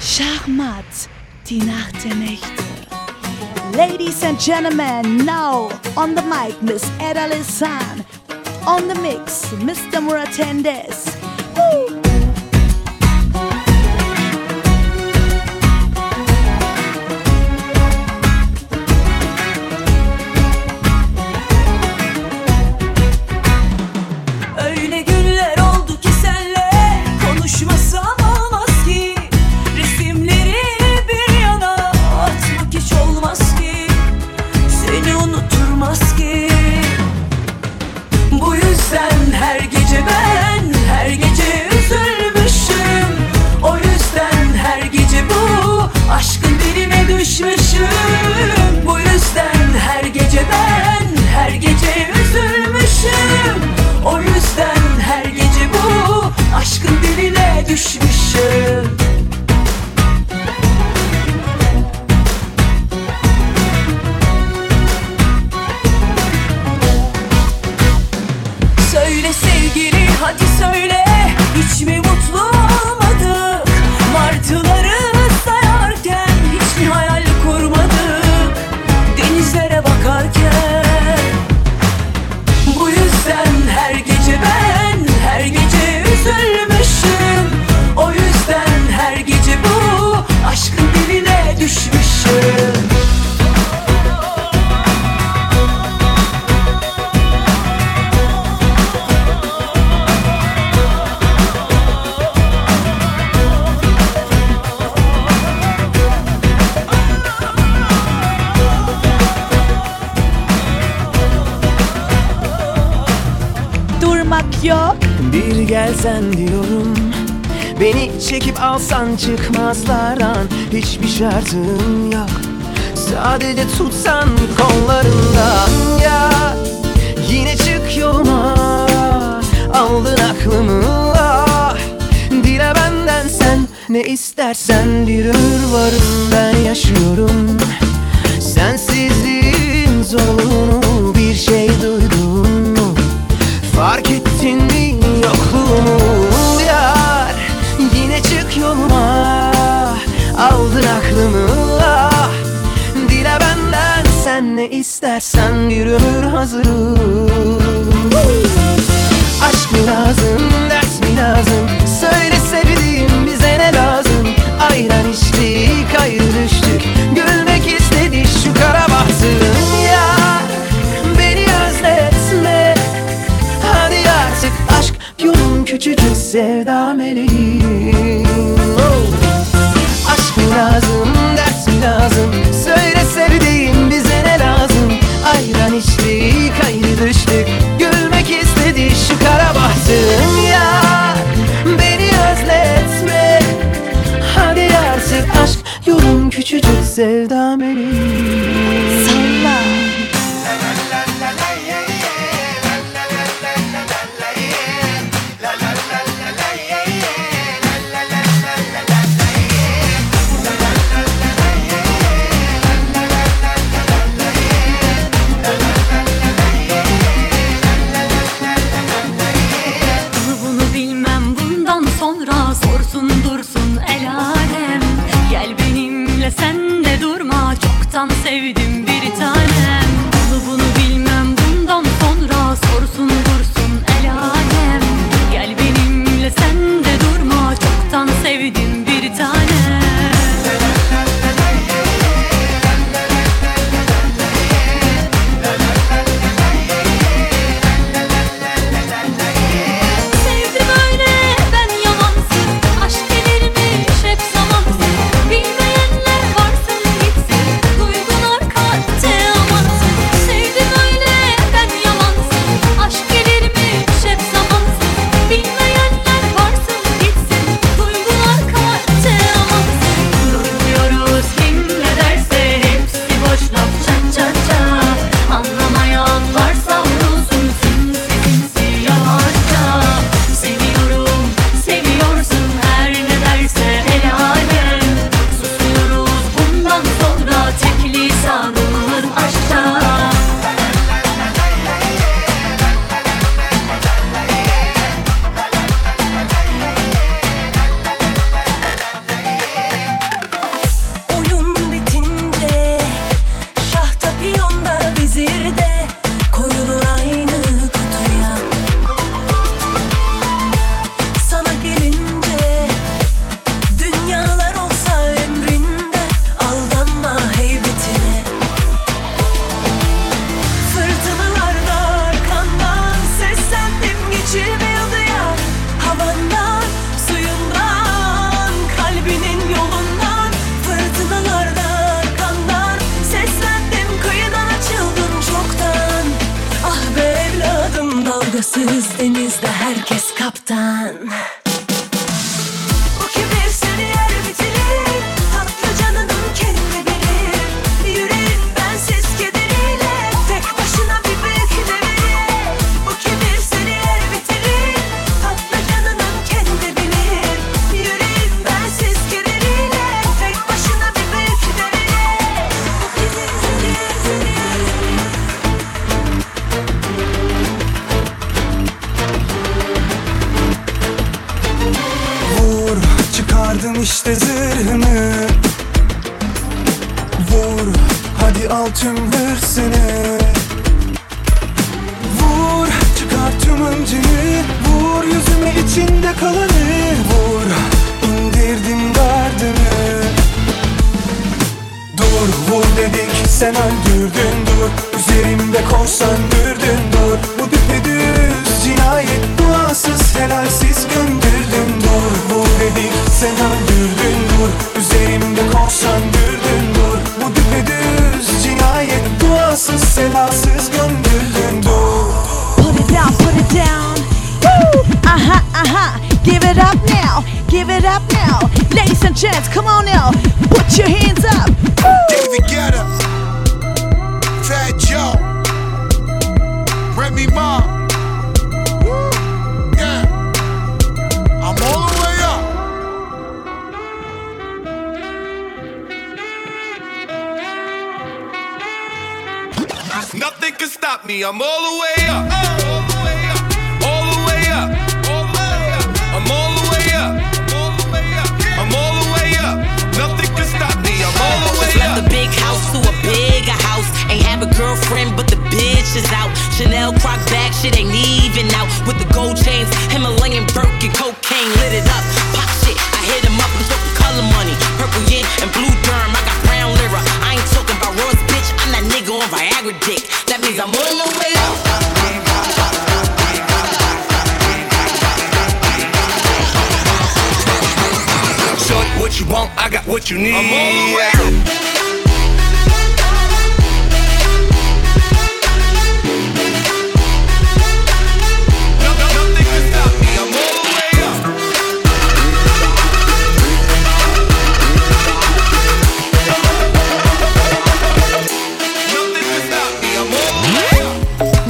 Schachmatt, die Nacht der Nächte. Ladies and gentlemen, now on the mic, Miss Edalisan. On the mix, Mr. Muratendes. Woo! Çık yoluma Aldın aklımı. Ah, dile benden sen ne istersen bir ömür hazırım. Aşk mı lazım ders mi lazım? Söyle sevdiğim bize ne lazım? Ayran içtik ayrı düştük. Gülmek istedik şu kara bahtım Ya beni özletme. Hadi artık aşk yolun küçücük sevda meleği. celle you need. I'm all.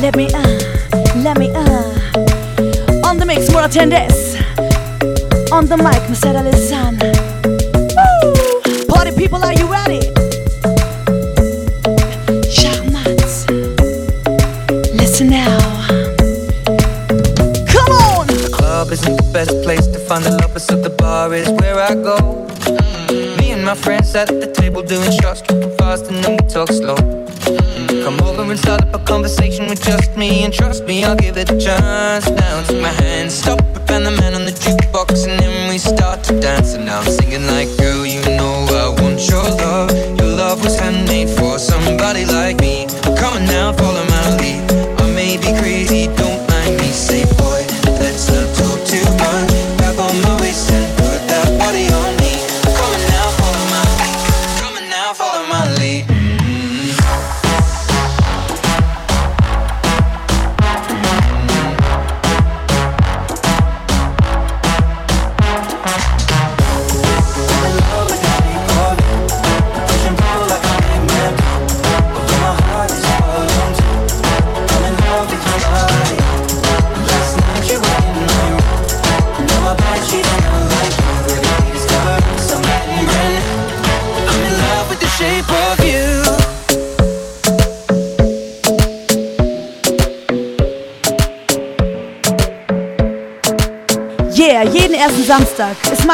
Let me, uh, let me. Uh. On the mix, Murat Tendes. On the mic, Mercedes. at the table doing shots.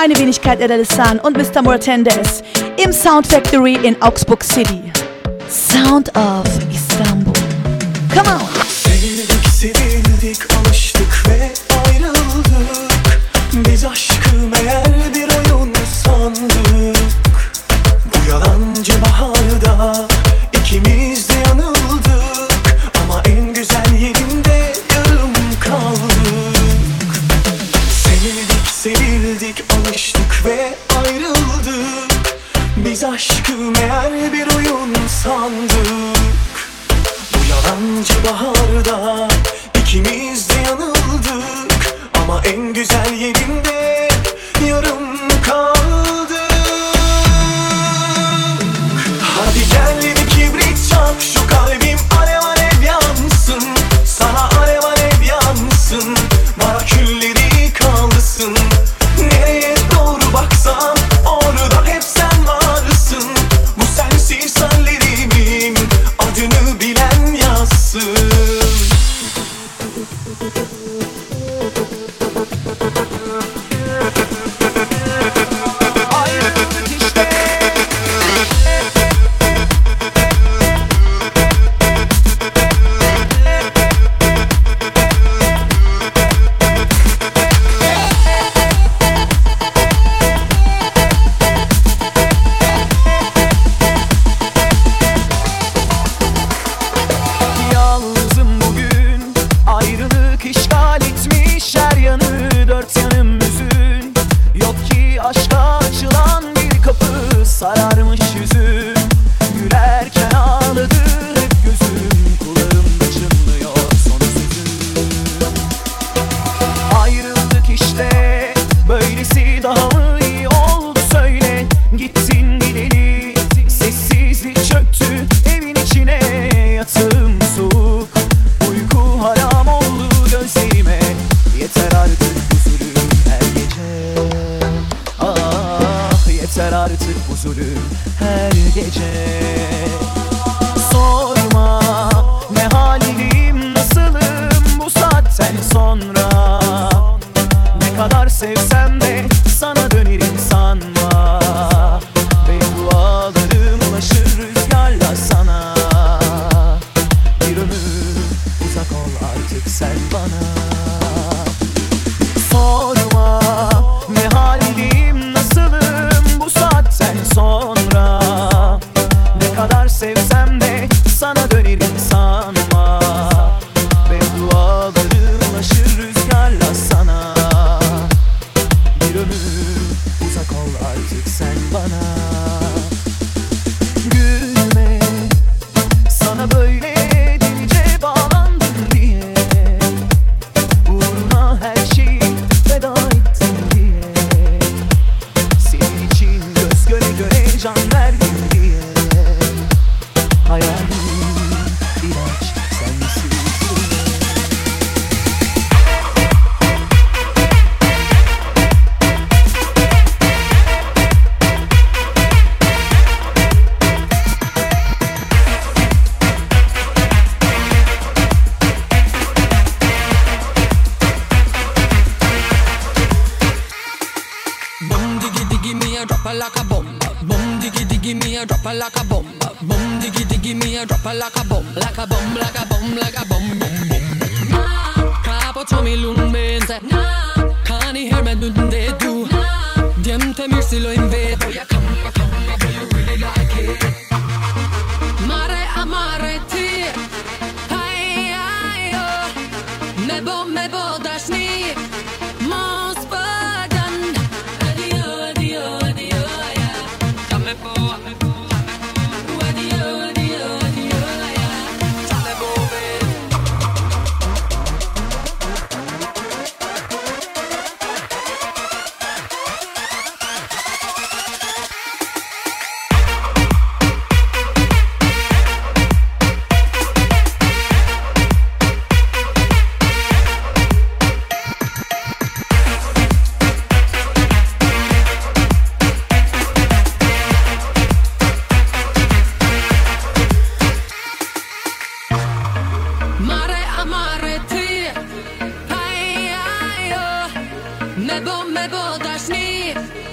meine Wenigkeit Edelissan und Mr. Mortendes im Sound Factory in Augsburg City. Sound of Istanbul. Come on!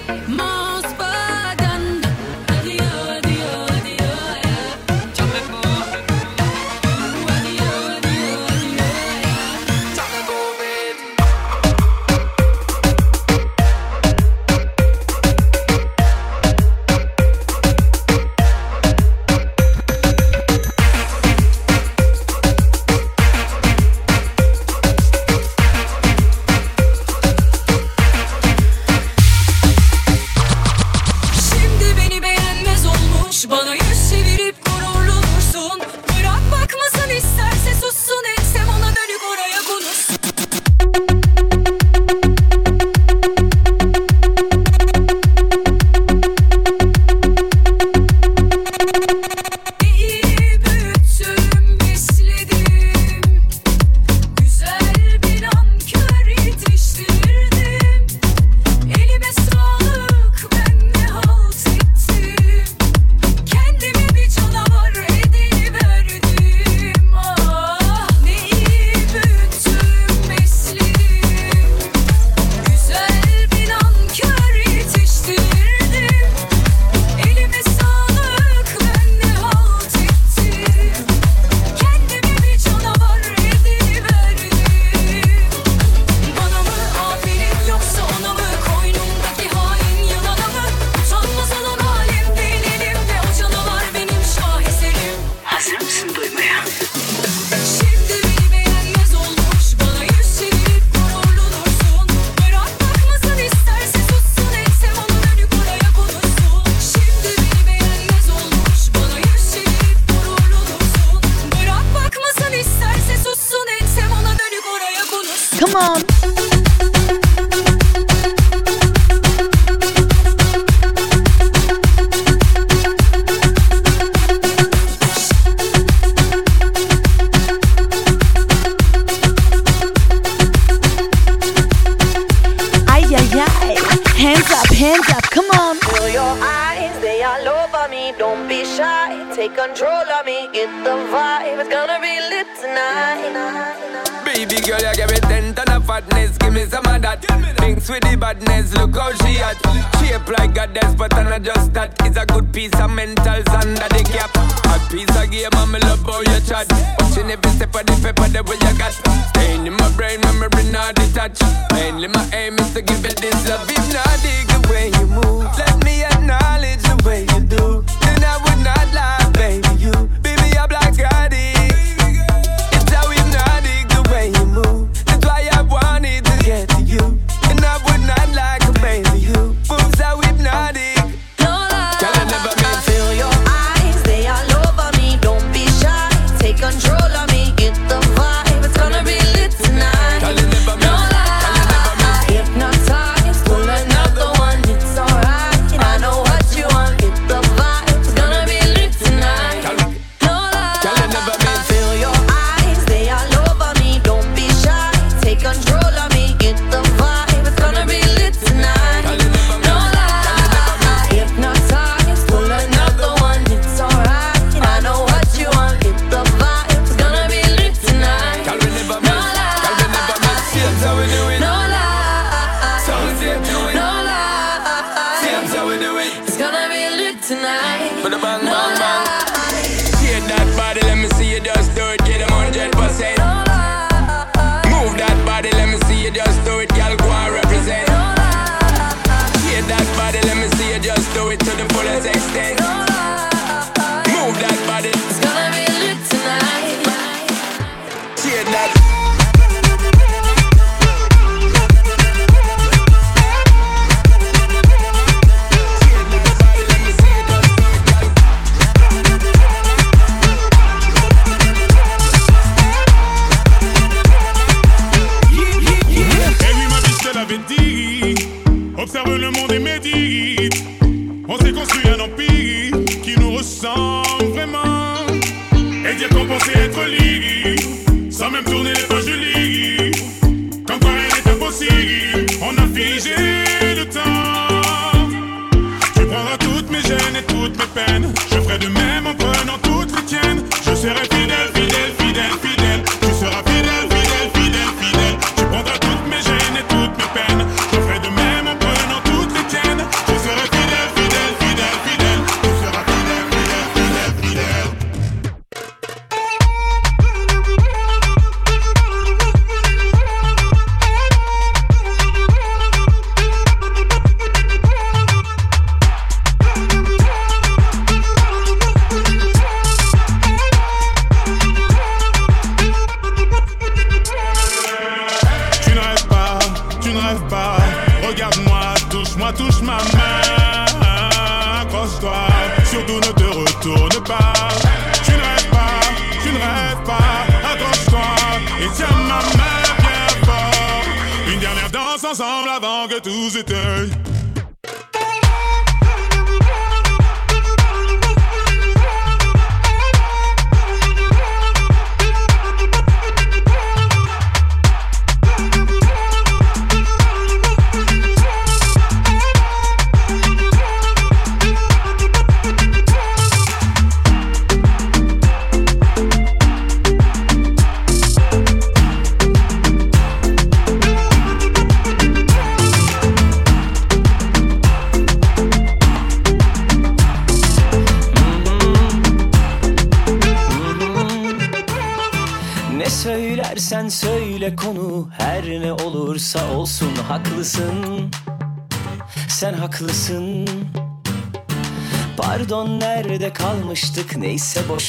My body hot. Shape like a despot and I just that is a good piece of mentals under the cap. A piece of game and me love how you chat. Watching every step of the paper the way you got. Staying in my brain, memory not detached. Mainly my aim is to give you this love. If not dig the way you move, let me acknowledge the way you do. Then I would not lie, baby. You, baby, I'm like God.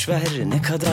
ver ne kadar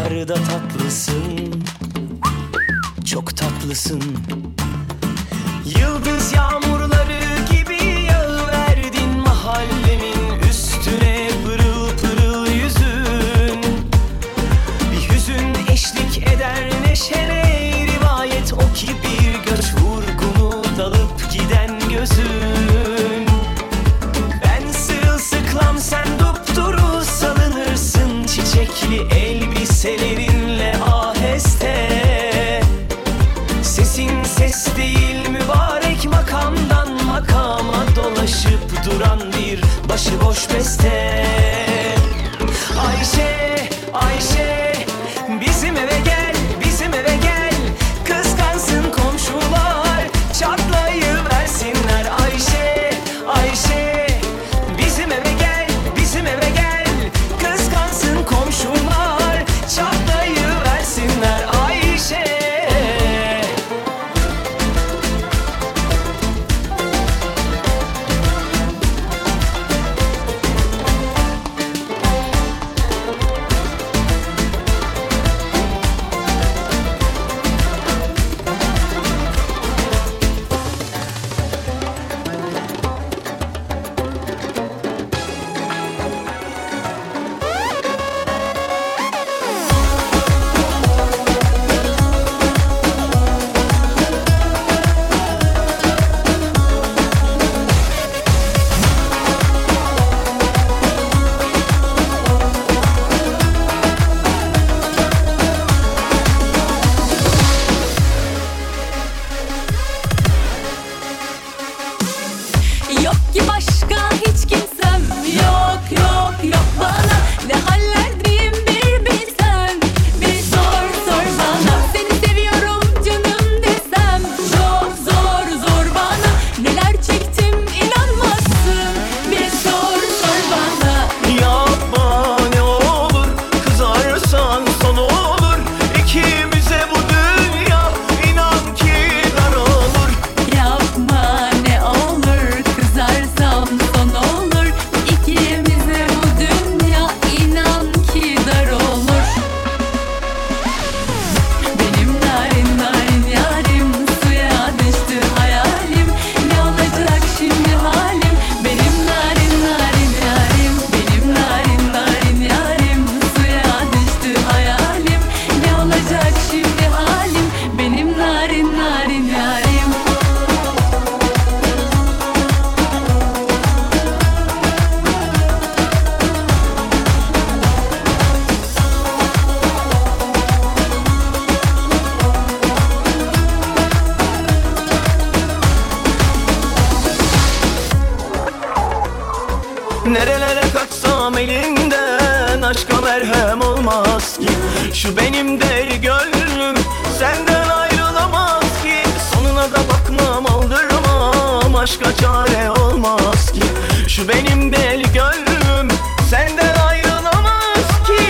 Şu benim deli gönlüm. Senden ayrılamaz ki.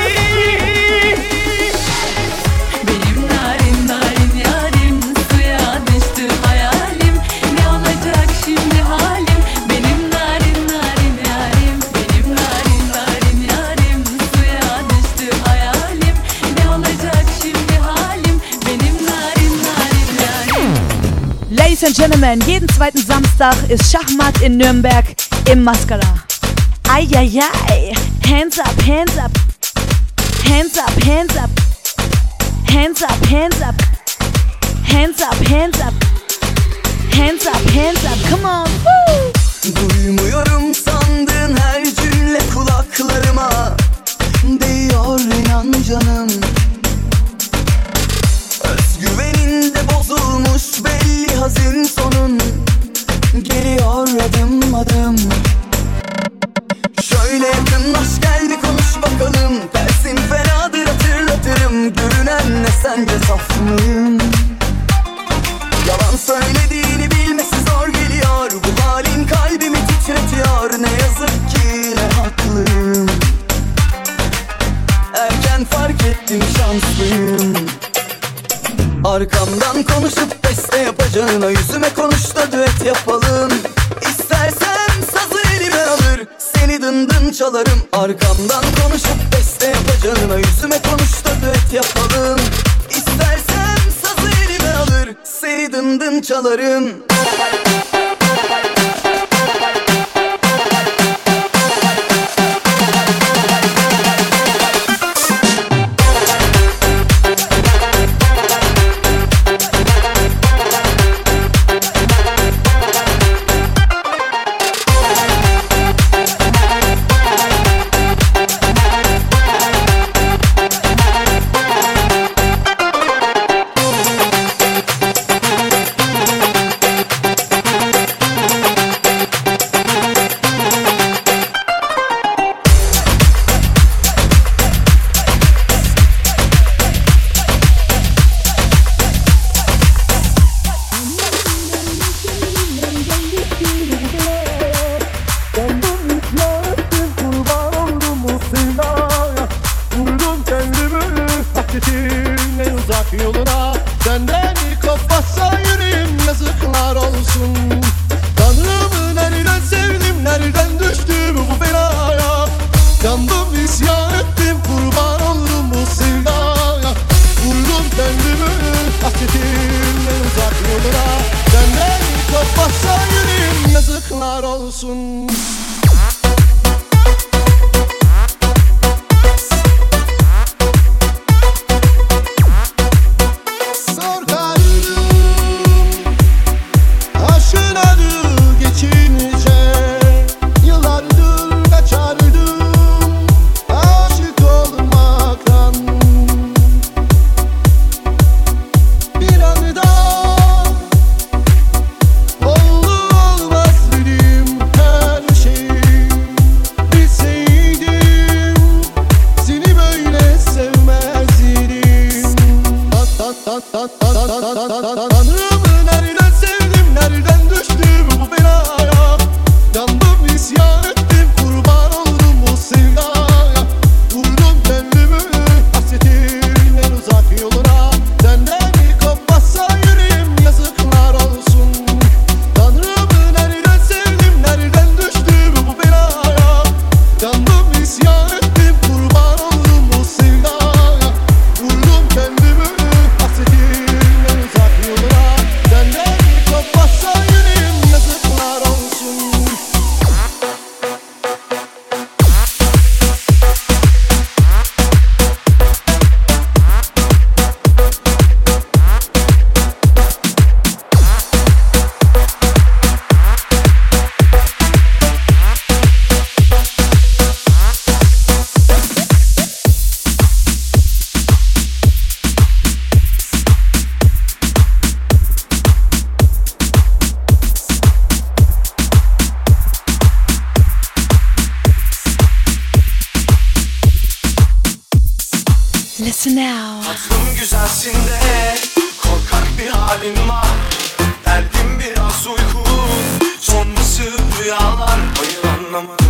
Benim narin narin yarim suya düştü hayalim. Ne olacak şimdi halim? Benim narin narin yarim Benim narin narin yarim suya düştü hayalim. Ne olacak şimdi halim? Benim narin narin yarim. Ladies and Gentlemen, jeden zweiten Samstag ist Schachmatt in Nürnberg en máscara. Ay, ay, ay. Hands up, hands up. Hands up, hands up. Hands up, hands up. Hands up, hands up. Hands up, hands up. Come on. Woo! Geliyor adım adım. Şöyle yakınlaş gel bir konuş bakalım. Dersin fenadır hatırlatırım. Görünen ne sence saf mıyım Yalan söylediğini bilmesi zor geliyor. Bu halin kalbimi titretiyor. Ne yazık ki ne haklıyım. Erken fark ettim şanslıyım Arkamdan konuşup beste yapacağına Yüzüme konuş da düet yapalım. İstersen sazı elime alır Seni dın dın çalarım. Arkamdan konuşup beste yapacağına Yüzüme konuş da düet yapalım. İstersen sazı elime alır Seni dın dın çalarım Mama.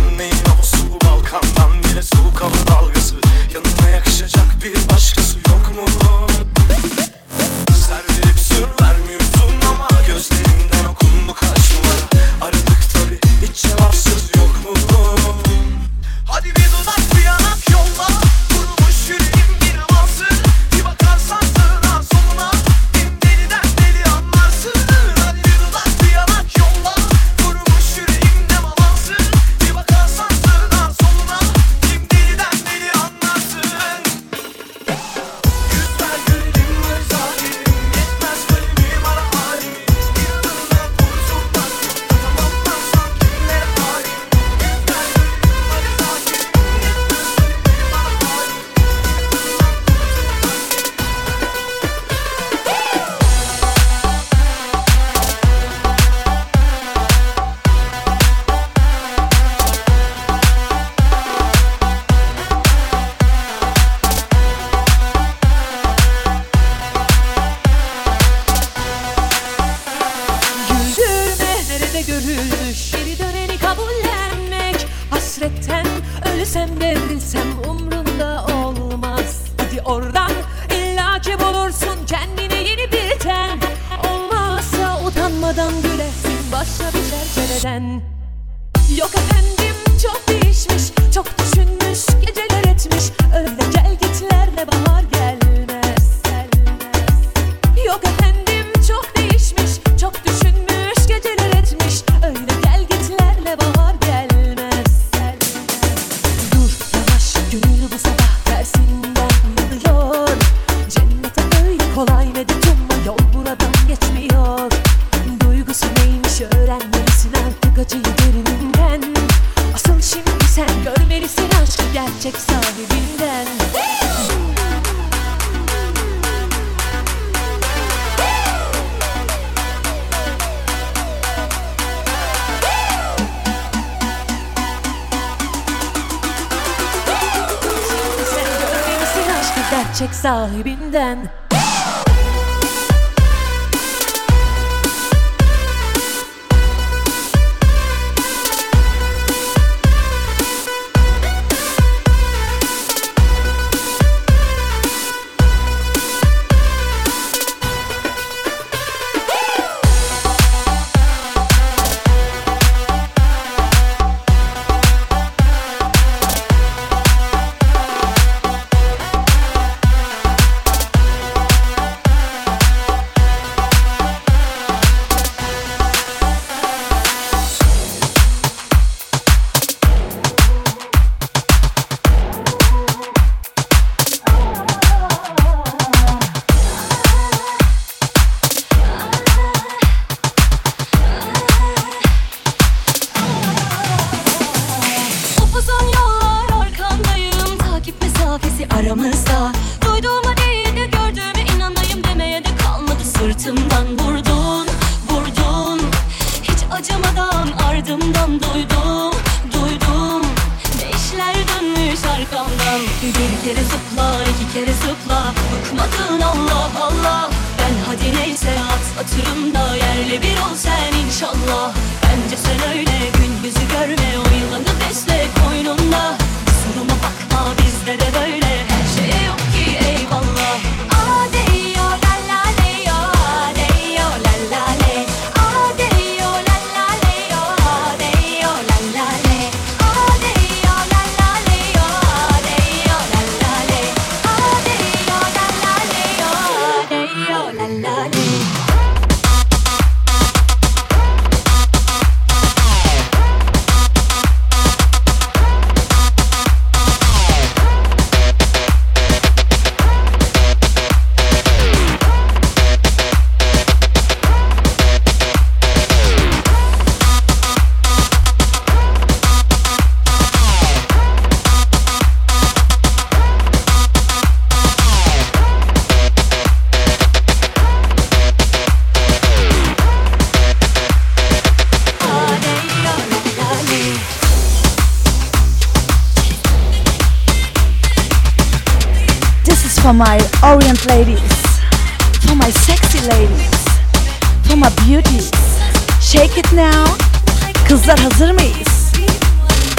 Kızlar hazır mıyız?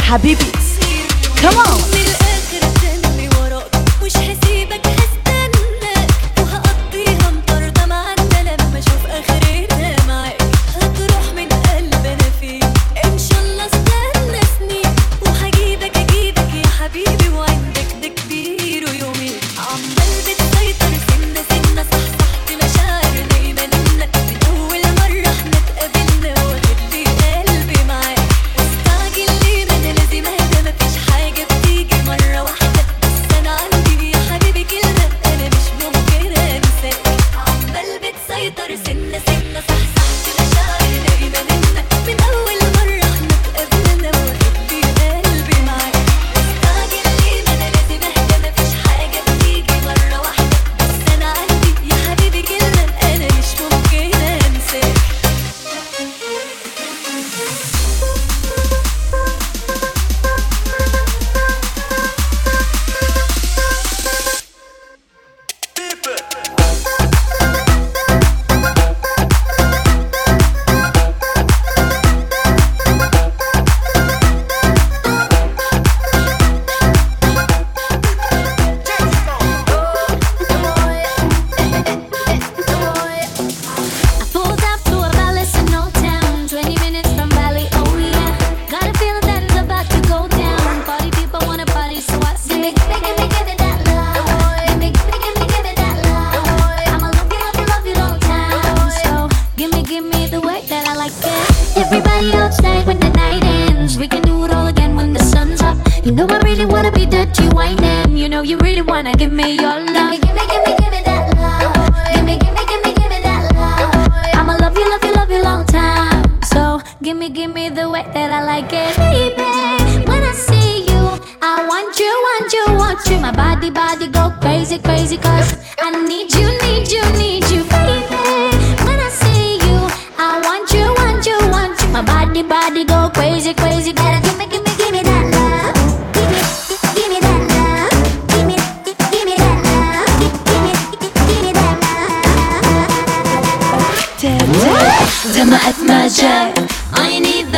Habibiz. Come on.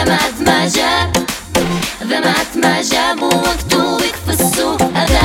ذمات ما جاب ذمات ما جاب وقت وقف السوق. هذا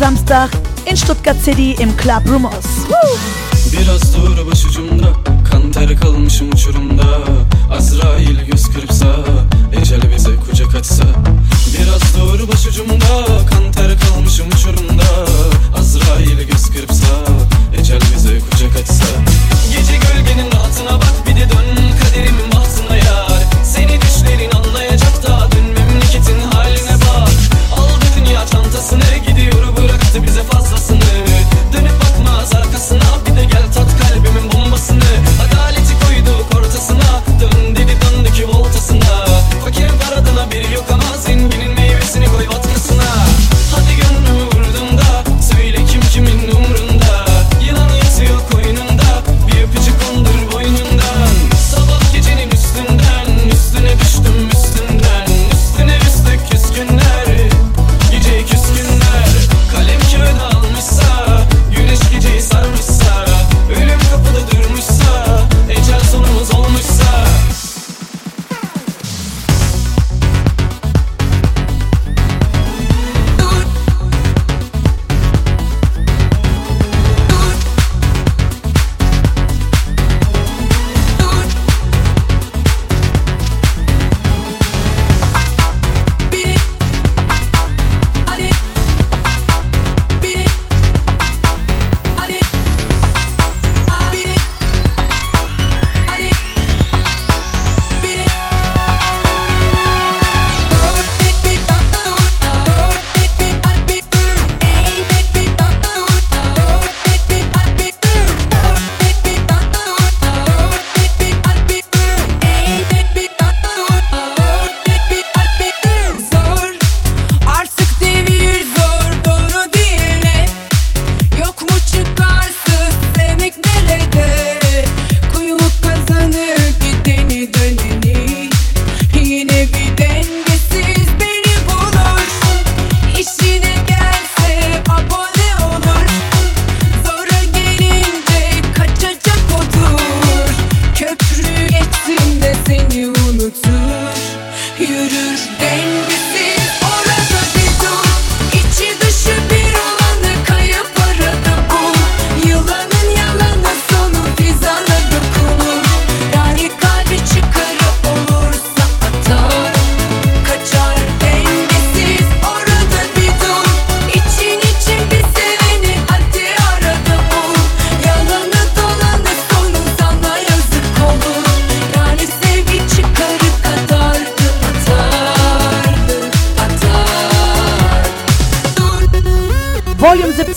Samstag in Stuttgart City im Club Rumors. Biraz dur başucumda, kan ter kalmışım uçurumda. Azrail göz kırpsa, ecel bize kucak açsa. Biraz dur başucumda, kan ter kalmışım uçurumda. Azrail göz kırpsa, ecel bize kucak açsa. Gece gölgenin rahatına bak.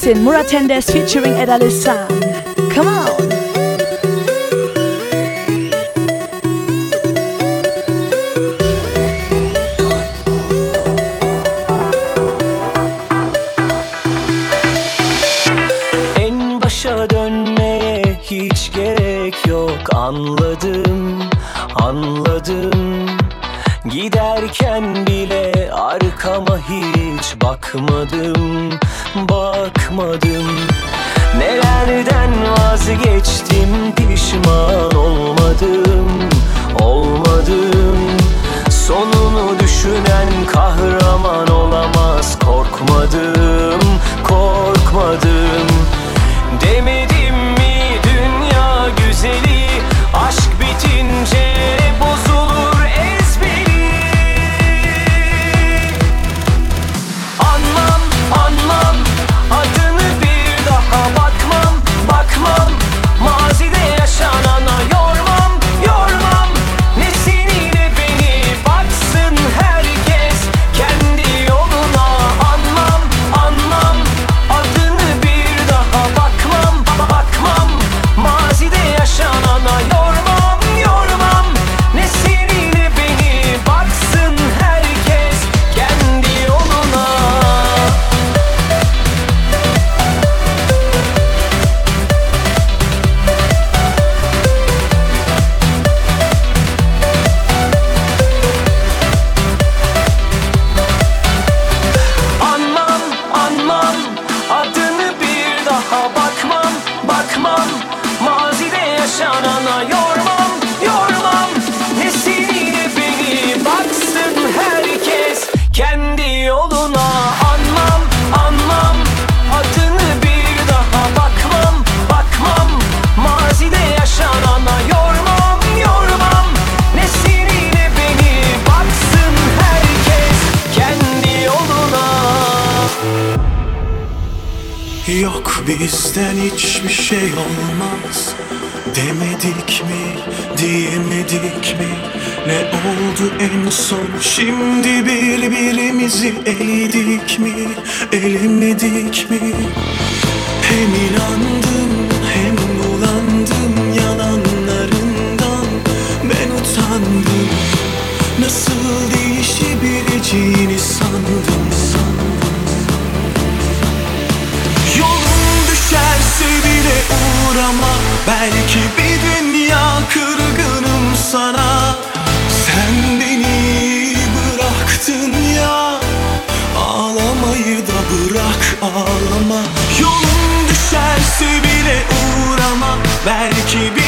Jackson, Murat Tendes featuring Edalisa. Bizden hiçbir şey olmaz. Demedik mi, diyemedik mi? Ne oldu en son? Şimdi birbirimizi eledik mi? Elemedik mi? Hem inandım hem bulandım yalanlarından. Ben utandım. Nasıl değişebileceğini sandım uğrama Belki bir dünya kırgınım sana. Sen beni bıraktın ya Ağlamayı da bırak ağlama. Yolun düşerse bile uğrama Belki bir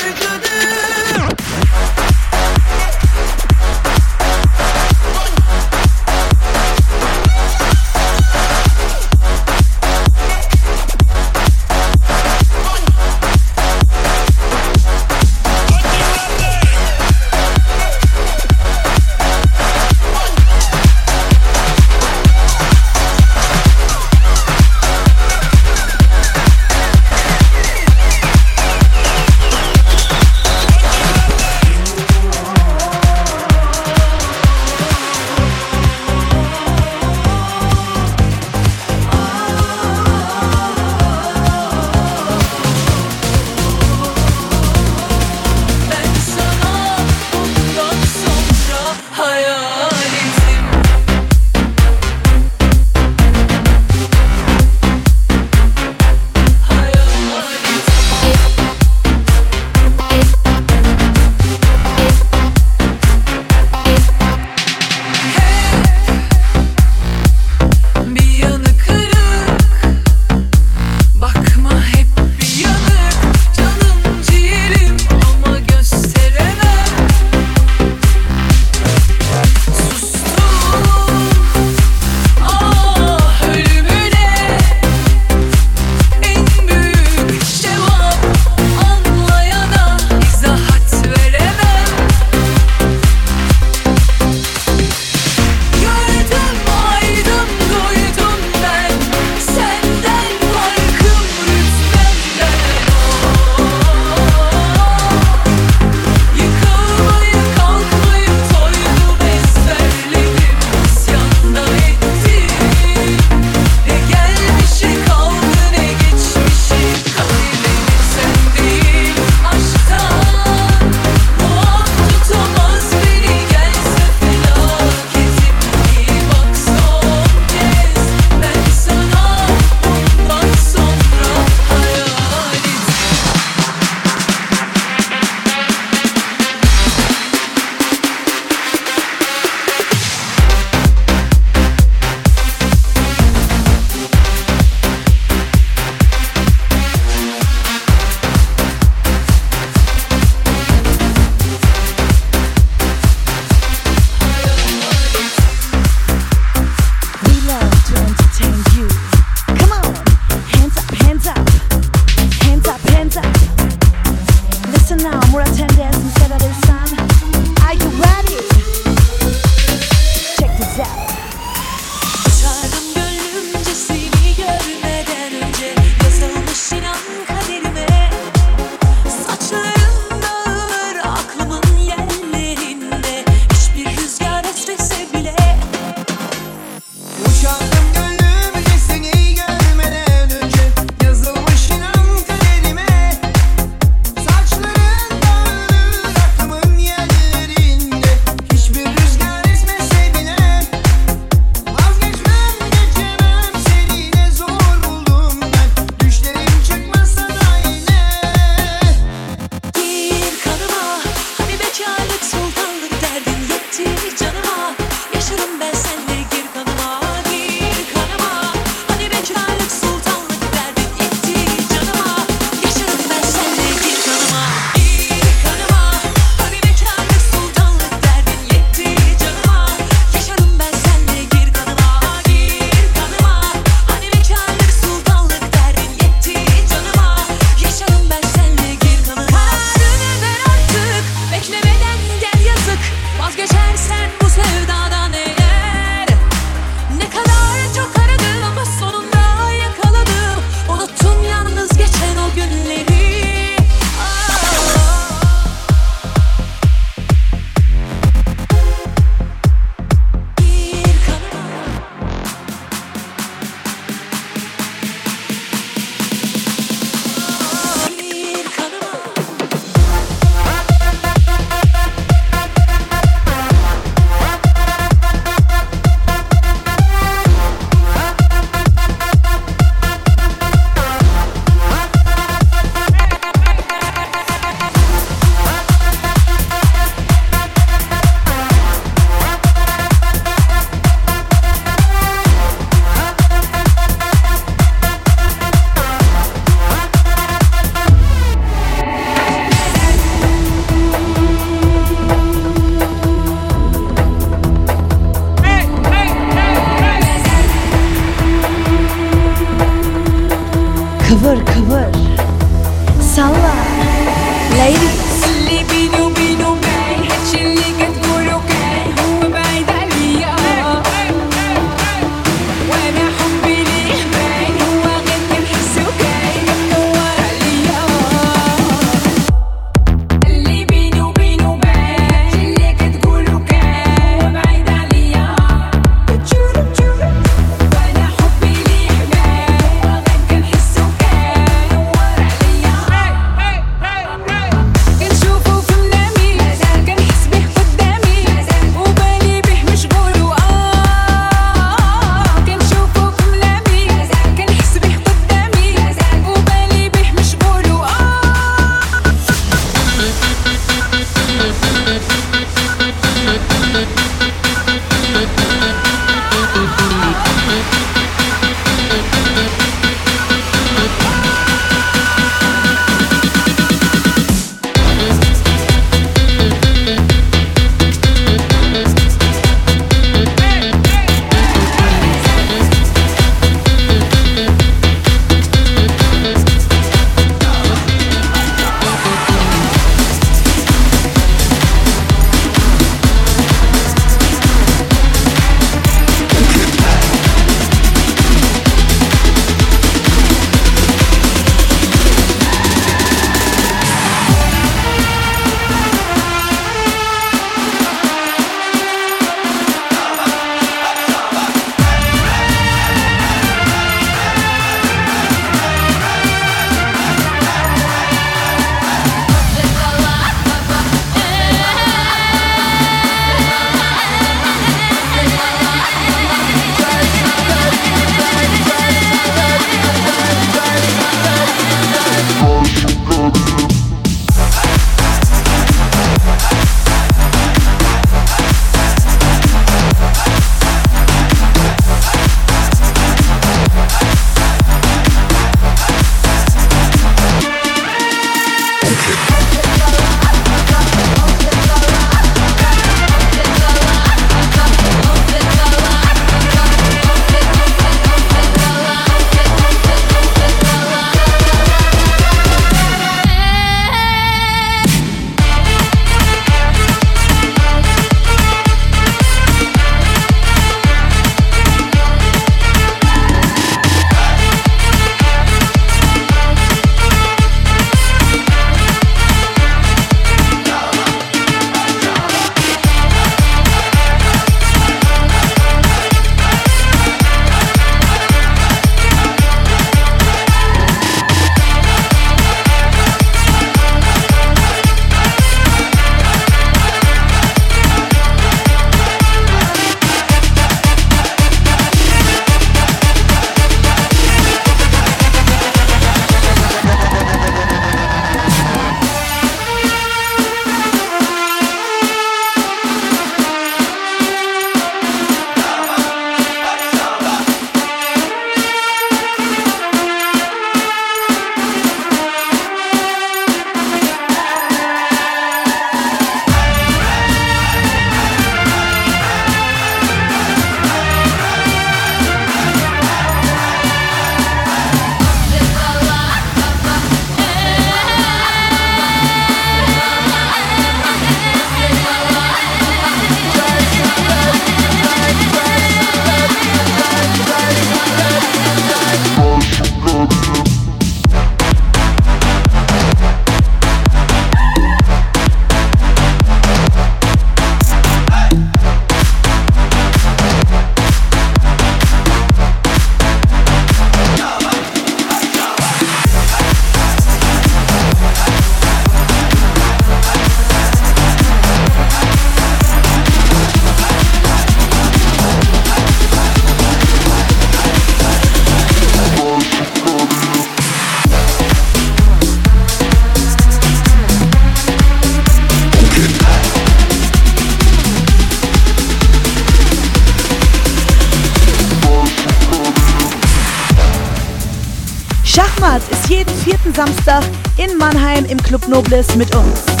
Samstag in Mannheim im Club Nobles mit uns.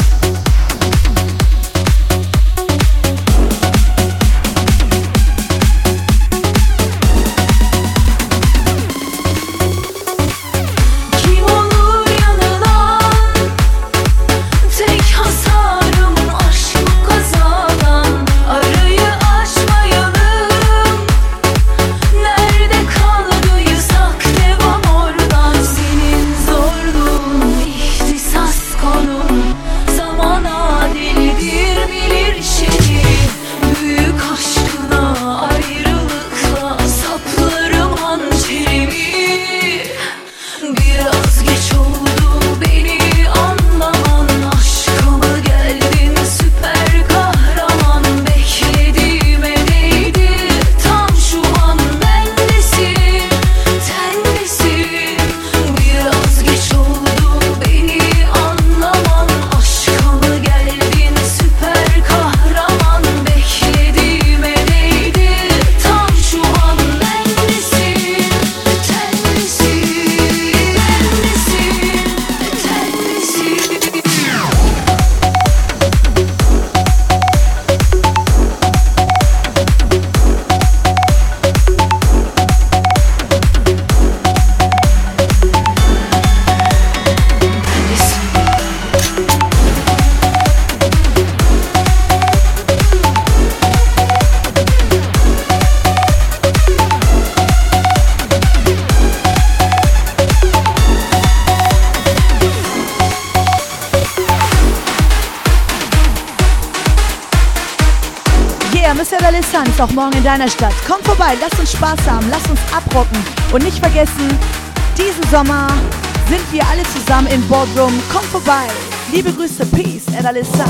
deiner Stadt. Kommt vorbei, lass uns Spaß haben, lass uns abrocken. Und nicht vergessen, diesen Sommer sind wir alle zusammen im Boardroom. Kommt vorbei. Liebe Grüße, Peace, and Alissa.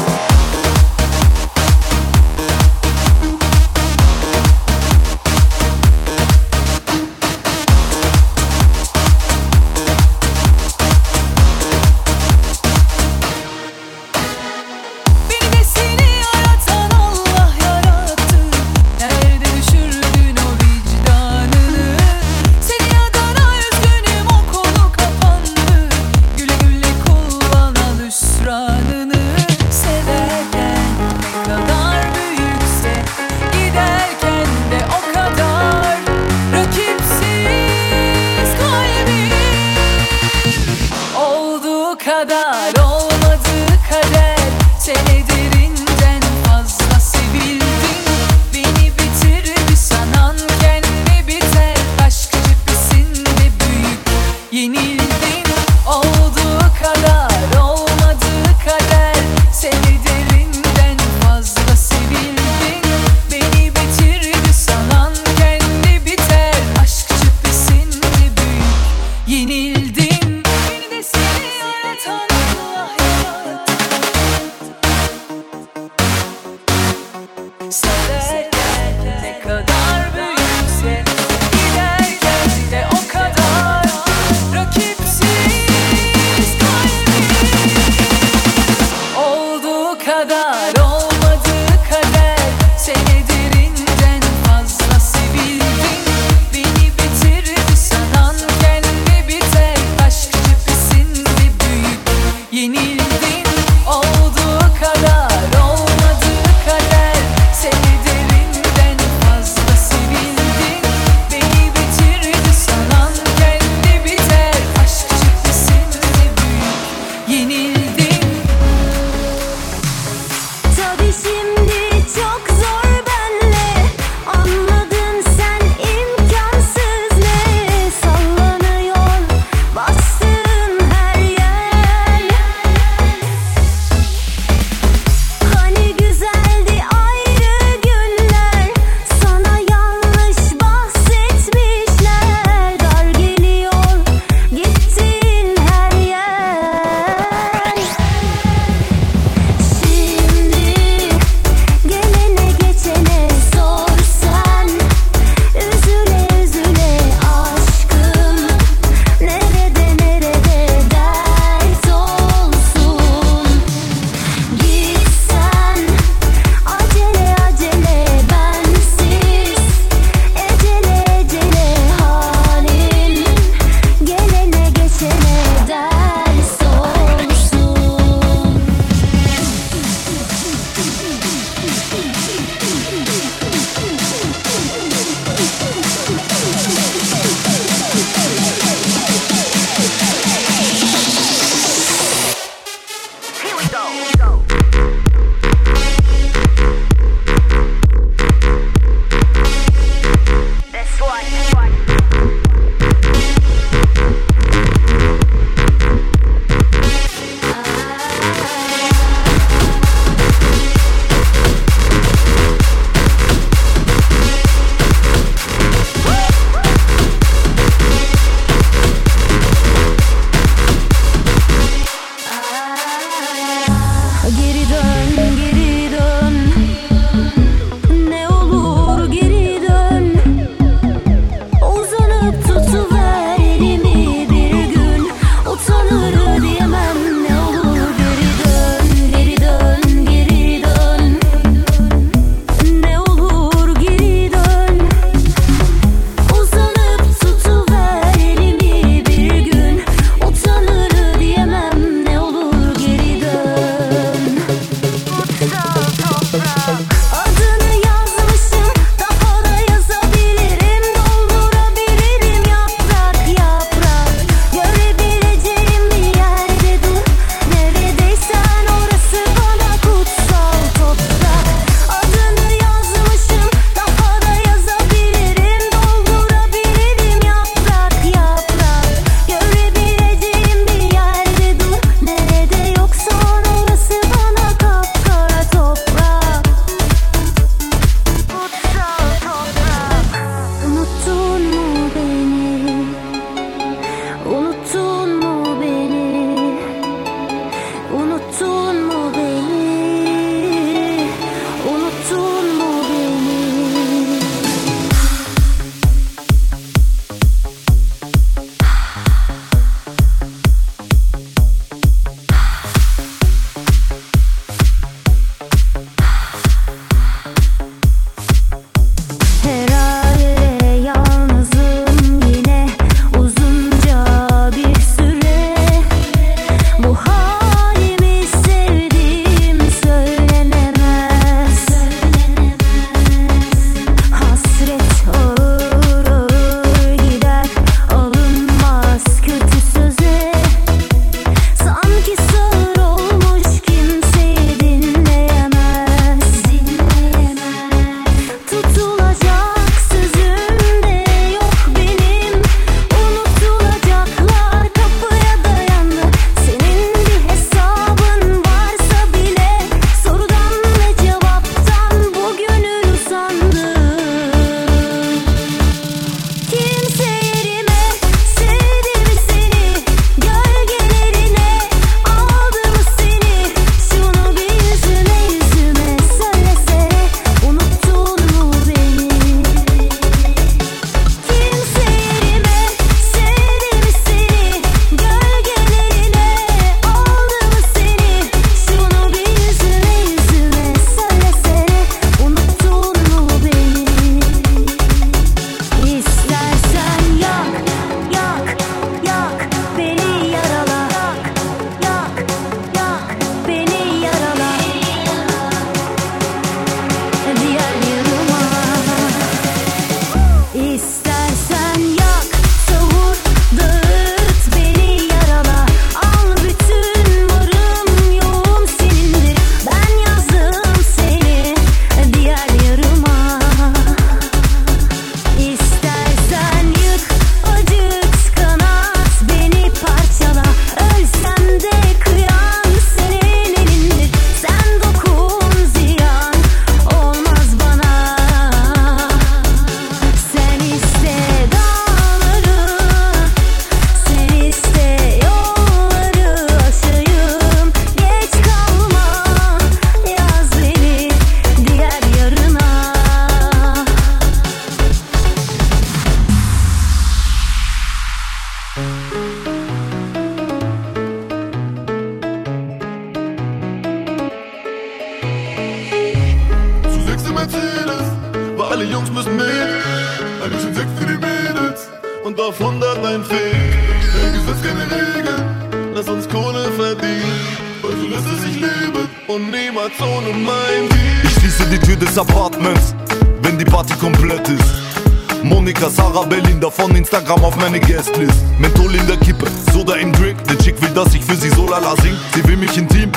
des Apartments, wenn die Party komplett ist. Monika, Sarah, Belinda von Instagram auf meine Guestlist. Menthol in der Kippe, Soda im Drink. Der Chick will, dass ich für sie so lala sing. Sie will mich intim.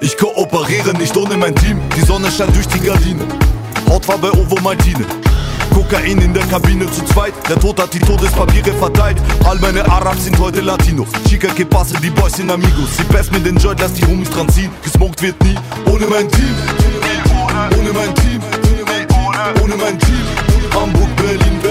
Ich kooperiere nicht ohne mein Team. Die Sonne scheint durch die Gardine. Hautfarbe Ovo Maltine. Kokain in der Kabine zu zweit. Der Tod hat die Todespapiere verteilt. All meine Arabs sind heute Latinos. Chica que passe, die Boys sind Amigos. Sie passen mir den Joint, lass die Homies dran ziehen. Gesmoked wird nie ohne mein Team ohne mein Team, ohne mein Team, Hamburg, Berlin, Berlin.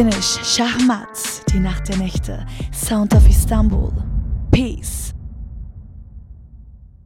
Finish, Schachmat, die Nacht der Nächte, Sound of.